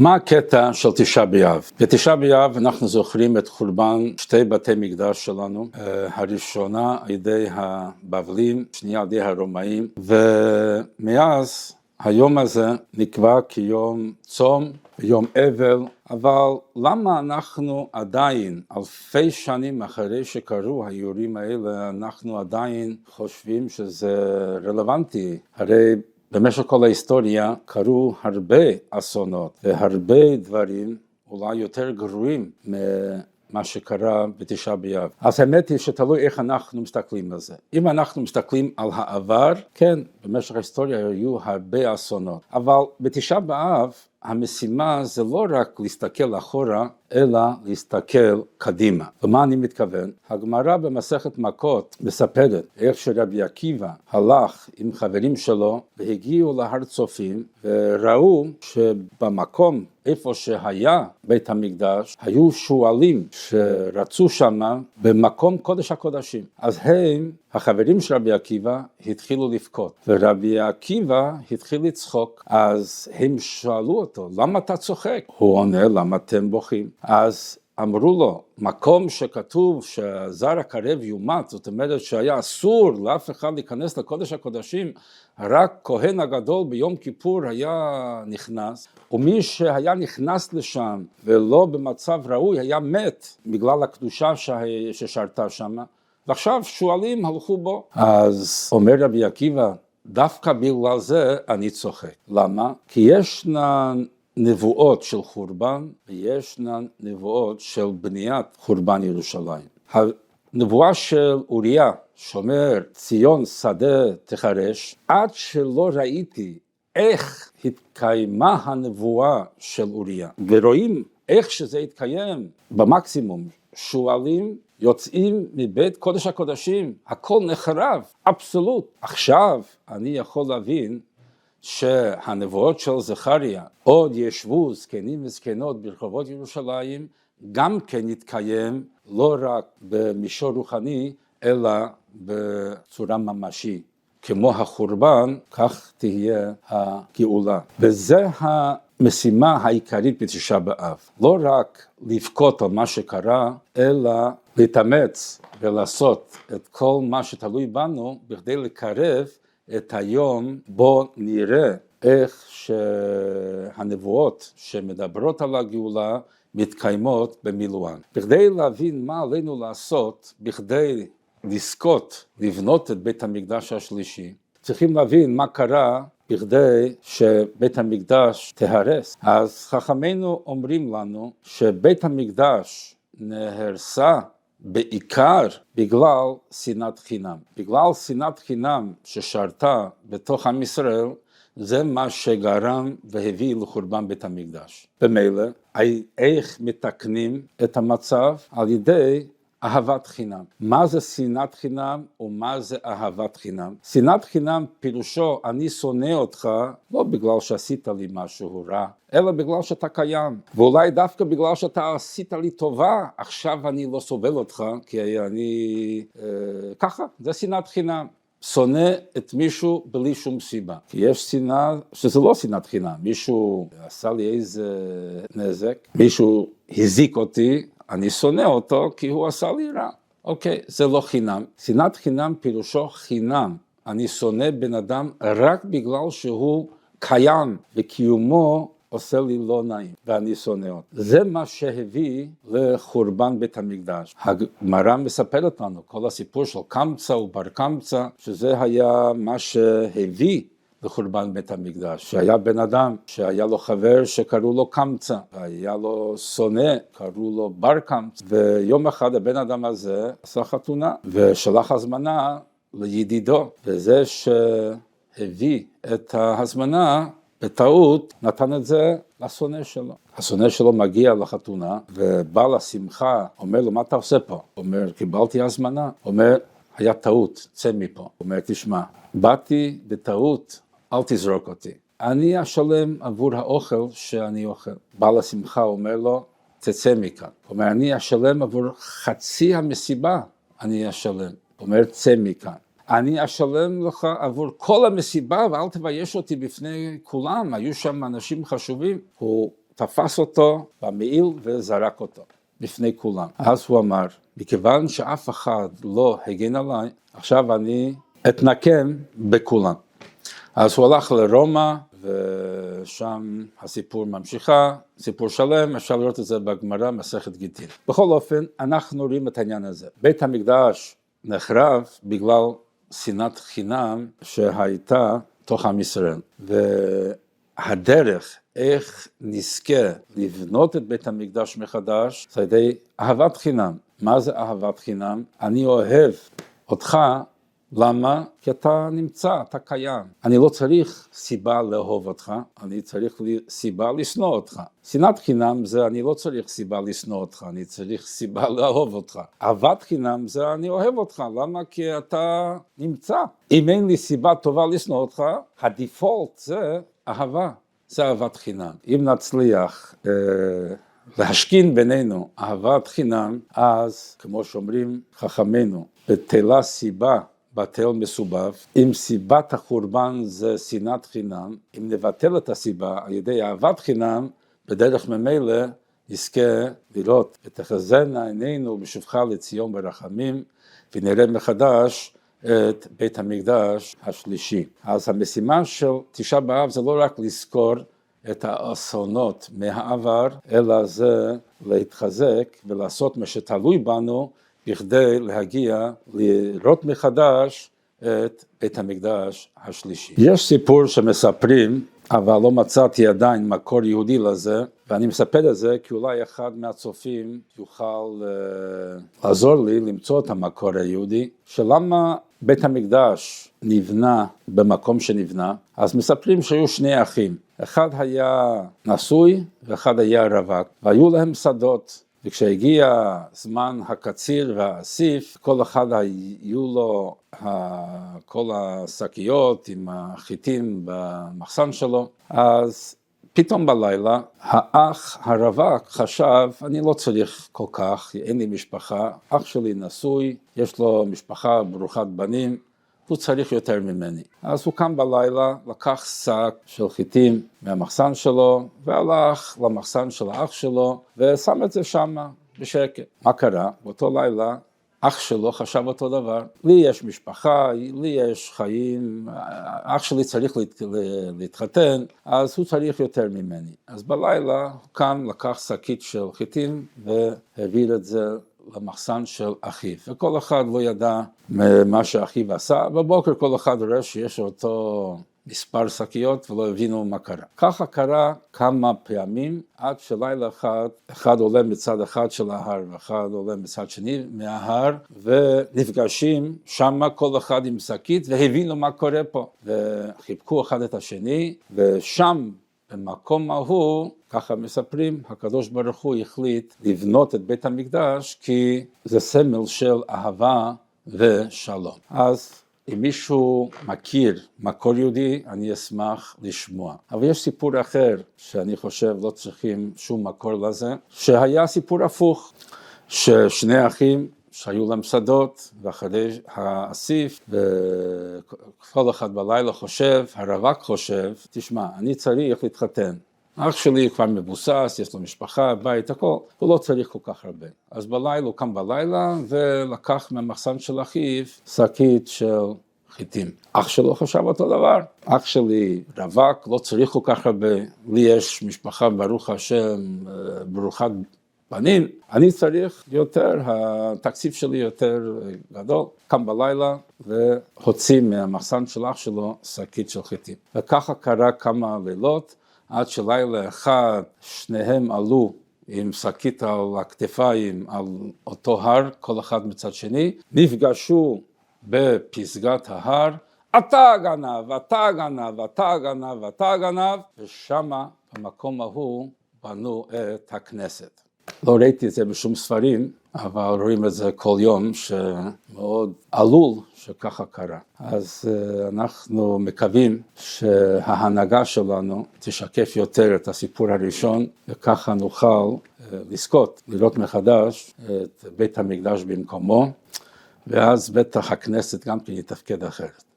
מה הקטע של תשעה באב? בתשעה באב אנחנו זוכרים את חורבן שתי בתי מקדש שלנו, אה, הראשונה על ידי הבבלים, שנייה על ידי הרומאים, ומאז היום הזה נקבע כיום צום, יום אבל, אבל למה אנחנו עדיין, אלפי שנים אחרי שקרו האיורים האלה, אנחנו עדיין חושבים שזה רלוונטי? הרי במשך כל ההיסטוריה קרו הרבה אסונות והרבה דברים אולי יותר גרועים ממה שקרה בתשעה באב. אז האמת היא שתלוי איך אנחנו מסתכלים על זה. אם אנחנו מסתכלים על העבר, כן, במשך ההיסטוריה היו הרבה אסונות, אבל בתשעה באב המשימה זה לא רק להסתכל אחורה, אלא להסתכל קדימה. למה אני מתכוון? הגמרא במסכת מכות מספרת איך שרבי עקיבא הלך עם חברים שלו והגיעו להר צופים וראו שבמקום איפה שהיה בית המקדש היו שועלים שרצו שמה במקום קודש הקודשים. אז הם, החברים של רבי עקיבא, התחילו לבכות ורבי עקיבא התחיל לצחוק. אז הם שאלו אותו, למה אתה צוחק? הוא עונה, למה אתם בוכים? אז אמרו לו, מקום שכתוב שהזר הקרב יומת, זאת אומרת שהיה אסור לאף אחד להיכנס לקודש הקודשים, רק כהן הגדול ביום כיפור היה נכנס, ומי שהיה נכנס לשם ולא במצב ראוי היה מת בגלל הקדושה ששרתה שם, ועכשיו שועלים הלכו בו. אז אומר רבי עקיבא, דווקא בגלל זה אני צוחק. למה? כי ישנן נבואות של חורבן וישנן נבואות של בניית חורבן ירושלים. הנבואה של אוריה שאומר ציון שדה תחרש, עד שלא ראיתי איך התקיימה הנבואה של אוריה, ורואים איך שזה התקיים במקסימום, שועלים יוצאים מבית קודש הקודשים, הכל נחרב, אבסולוט. עכשיו אני יכול להבין שהנבואות של זכריה עוד ישבו זקנים וזקנות ברחובות ירושלים, גם כן יתקיים לא רק במישור רוחני, אלא בצורה ממשית. כמו החורבן, כך תהיה הגאולה. וזה המשימה העיקרית בתשעה באב. לא רק לבכות על מה שקרה, אלא להתאמץ ולעשות את כל מה שתלוי בנו בכדי לקרב את היום בו נראה איך שהנבואות שמדברות על הגאולה מתקיימות במילואן. בכדי להבין מה עלינו לעשות, בכדי לזכות לבנות את בית המקדש השלישי, צריכים להבין מה קרה בכדי שבית המקדש תהרס. אז חכמינו אומרים לנו שבית המקדש נהרסה בעיקר בגלל שנאת חינם. בגלל שנאת חינם ששרתה בתוך עם ישראל, זה מה שגרם והביא לחורבן בית המקדש. במילא, איך מתקנים את המצב? על ידי אהבת חינם. מה זה שנאת חינם ומה זה אהבת חינם? שנאת חינם פירושו אני שונא אותך לא בגלל שעשית לי משהו רע, אלא בגלל שאתה קיים. ואולי דווקא בגלל שאתה עשית לי טובה, עכשיו אני לא סובל אותך, כי אני... אה, ככה, זה שנאת חינם. שונא את מישהו בלי שום סיבה. כי יש שנאה שזה לא שנאת חינם, מישהו עשה לי איזה נזק, מישהו הזיק אותי, אני שונא אותו כי הוא עשה לי רע. אוקיי, זה לא חינם. שנאת חינם פירושו חינם. אני שונא בן אדם רק בגלל שהוא קיים וקיומו עושה לי לא נעים ואני שונא אותו. זה מה שהביא לחורבן בית המקדש. הגמרא מספרת לנו כל הסיפור של קמצא ובר קמצא, שזה היה מה שהביא לחורבן בית המקדש, שהיה בן אדם שהיה לו חבר שקראו לו קמצא, והיה לו שונא, קראו לו בר קמצא, ויום אחד הבן אדם הזה עשה חתונה ושלח הזמנה לידידו, וזה שהביא את ההזמנה בטעות נתן את זה לשונא שלו. השונא שלו מגיע לחתונה ובא לשמחה, אומר לו מה אתה עושה פה? אומר קיבלתי הזמנה, אומר היה טעות, צא מפה. אומר תשמע, באתי בטעות אל תזרוק אותי. אני אשלם עבור האוכל שאני אוכל. בעל השמחה אומר לו, תצא מכאן. הוא אומר, אני אשלם עבור חצי המסיבה, אני אשלם. הוא אומר, צא מכאן. אני אשלם לך עבור כל המסיבה ואל תבייש אותי בפני כולם, היו שם אנשים חשובים. הוא תפס אותו במעיל וזרק אותו בפני כולם. אז הוא אמר, מכיוון שאף אחד לא הגן עליי, עכשיו אני אתנקם בכולם. אז הוא הלך לרומא, ושם הסיפור ממשיכה, סיפור שלם, אפשר לראות את זה בגמרא, מסכת גיטין. בכל אופן, אנחנו רואים את העניין הזה. בית המקדש נחרב בגלל שנאת חינם שהייתה תוך עם ישראל. והדרך איך נזכה לבנות את בית המקדש מחדש זה על ידי אהבת חינם. מה זה אהבת חינם? אני אוהב אותך למה? כי אתה נמצא, אתה קיים. אני לא צריך סיבה לאהוב אותך, אני צריך סיבה לשנוא אותך. שנאת חינם זה אני לא צריך סיבה לשנוא אותך, אני צריך סיבה לאהוב אותך. אהבת חינם זה אני אוהב אותך, למה? כי אתה נמצא. אם אין לי סיבה טובה לשנוא אותך, הדיפולט זה אהבה, זה אהבת חינם. אם נצליח אה, להשכין בינינו אהבת חינם, אז כמו שאומרים חכמינו, בטלה סיבה בטל מסובב, אם סיבת החורבן זה שנאת חינם, אם נבטל את הסיבה על ידי אהבת חינם, בדרך ממילא נזכה לראות ותחזינה עינינו בשובך לציון ברחמים ונראה מחדש את בית המקדש השלישי. אז המשימה של תשעה באב זה לא רק לזכור את האסונות מהעבר, אלא זה להתחזק ולעשות מה שתלוי בנו בכדי להגיע לראות מחדש את בית המקדש השלישי. יש סיפור שמספרים, אבל לא מצאתי עדיין מקור יהודי לזה, ואני מספר את זה כי אולי אחד מהצופים יוכל uh, לעזור לי למצוא את המקור היהודי, שלמה בית המקדש נבנה במקום שנבנה, אז מספרים שהיו שני אחים, אחד היה נשוי ואחד היה רווק, והיו להם שדות. וכשהגיע זמן הקציר והאסיף, כל אחד היו לו כל השקיות עם החיטים במחסן שלו, אז פתאום בלילה האח הרווק חשב, אני לא צריך כל כך, אין לי משפחה, אח שלי נשוי, יש לו משפחה ברוכת בנים, הוא צריך יותר ממני. אז הוא קם בלילה, לקח שק של חיטים מהמחסן שלו, והלך למחסן של האח שלו, ושם את זה שם בשקט. מה קרה? באותו לילה אח שלו חשב אותו דבר, לי יש משפחה, לי יש חיים, אח שלי צריך להת... להתחתן, אז הוא צריך יותר ממני. אז בלילה הוא קם, לקח שקית של חיטים והעביר את זה למחסן של אחיו, וכל אחד לא ידע מה שאחיו עשה, בבוקר כל אחד רואה שיש אותו מספר שקיות ולא הבינו מה קרה. ככה קרה כמה פעמים עד שלילה אחד, אחד עולה מצד אחד של ההר ואחד עולה מצד שני מההר ונפגשים שמה כל אחד עם שקית והבינו מה קורה פה וחיבקו אחד את השני ושם במקום ההוא, ככה מספרים, הקדוש ברוך הוא החליט לבנות את בית המקדש כי זה סמל של אהבה ושלום. אז אם מישהו מכיר מקור יהודי, אני אשמח לשמוע. אבל יש סיפור אחר, שאני חושב לא צריכים שום מקור לזה, שהיה סיפור הפוך, ששני אחים שהיו להם שדות, ואחרי האסיף, וכל אחד בלילה חושב, הרווק חושב, תשמע, אני צריך להתחתן. אח שלי כבר מבוסס, יש לו משפחה, בית, הכל, הוא לא צריך כל כך הרבה. אז בלילה, הוא קם בלילה ולקח מהמחסן של אחיו שקית של חיטים. אח שלו חשב אותו דבר. אח שלי רווק, לא צריך כל כך הרבה, לי יש משפחה, ברוך השם, אה, ברוכת בנים, אני צריך יותר, התקציב שלי יותר גדול. קם בלילה והוציא מהמחסן של אח שלו שקית של חיטים. וככה קרה כמה לילות. עד שלילה אחד שניהם עלו עם שקית על הכתפיים על אותו הר, כל אחד מצד שני, נפגשו בפסגת ההר, אתה הגנב, אתה הגנב, אתה הגנב, אתה הגנב, ושמה במקום ההוא בנו את הכנסת. לא ראיתי את זה בשום ספרים, אבל רואים את זה כל יום, שמאוד עלול שככה קרה. אז אה, אנחנו מקווים שההנהגה שלנו תשקף יותר את הסיפור הראשון, וככה נוכל אה, לזכות, לראות מחדש את בית המקדש במקומו, ואז בטח הכנסת גם כן יתפקד אחרת.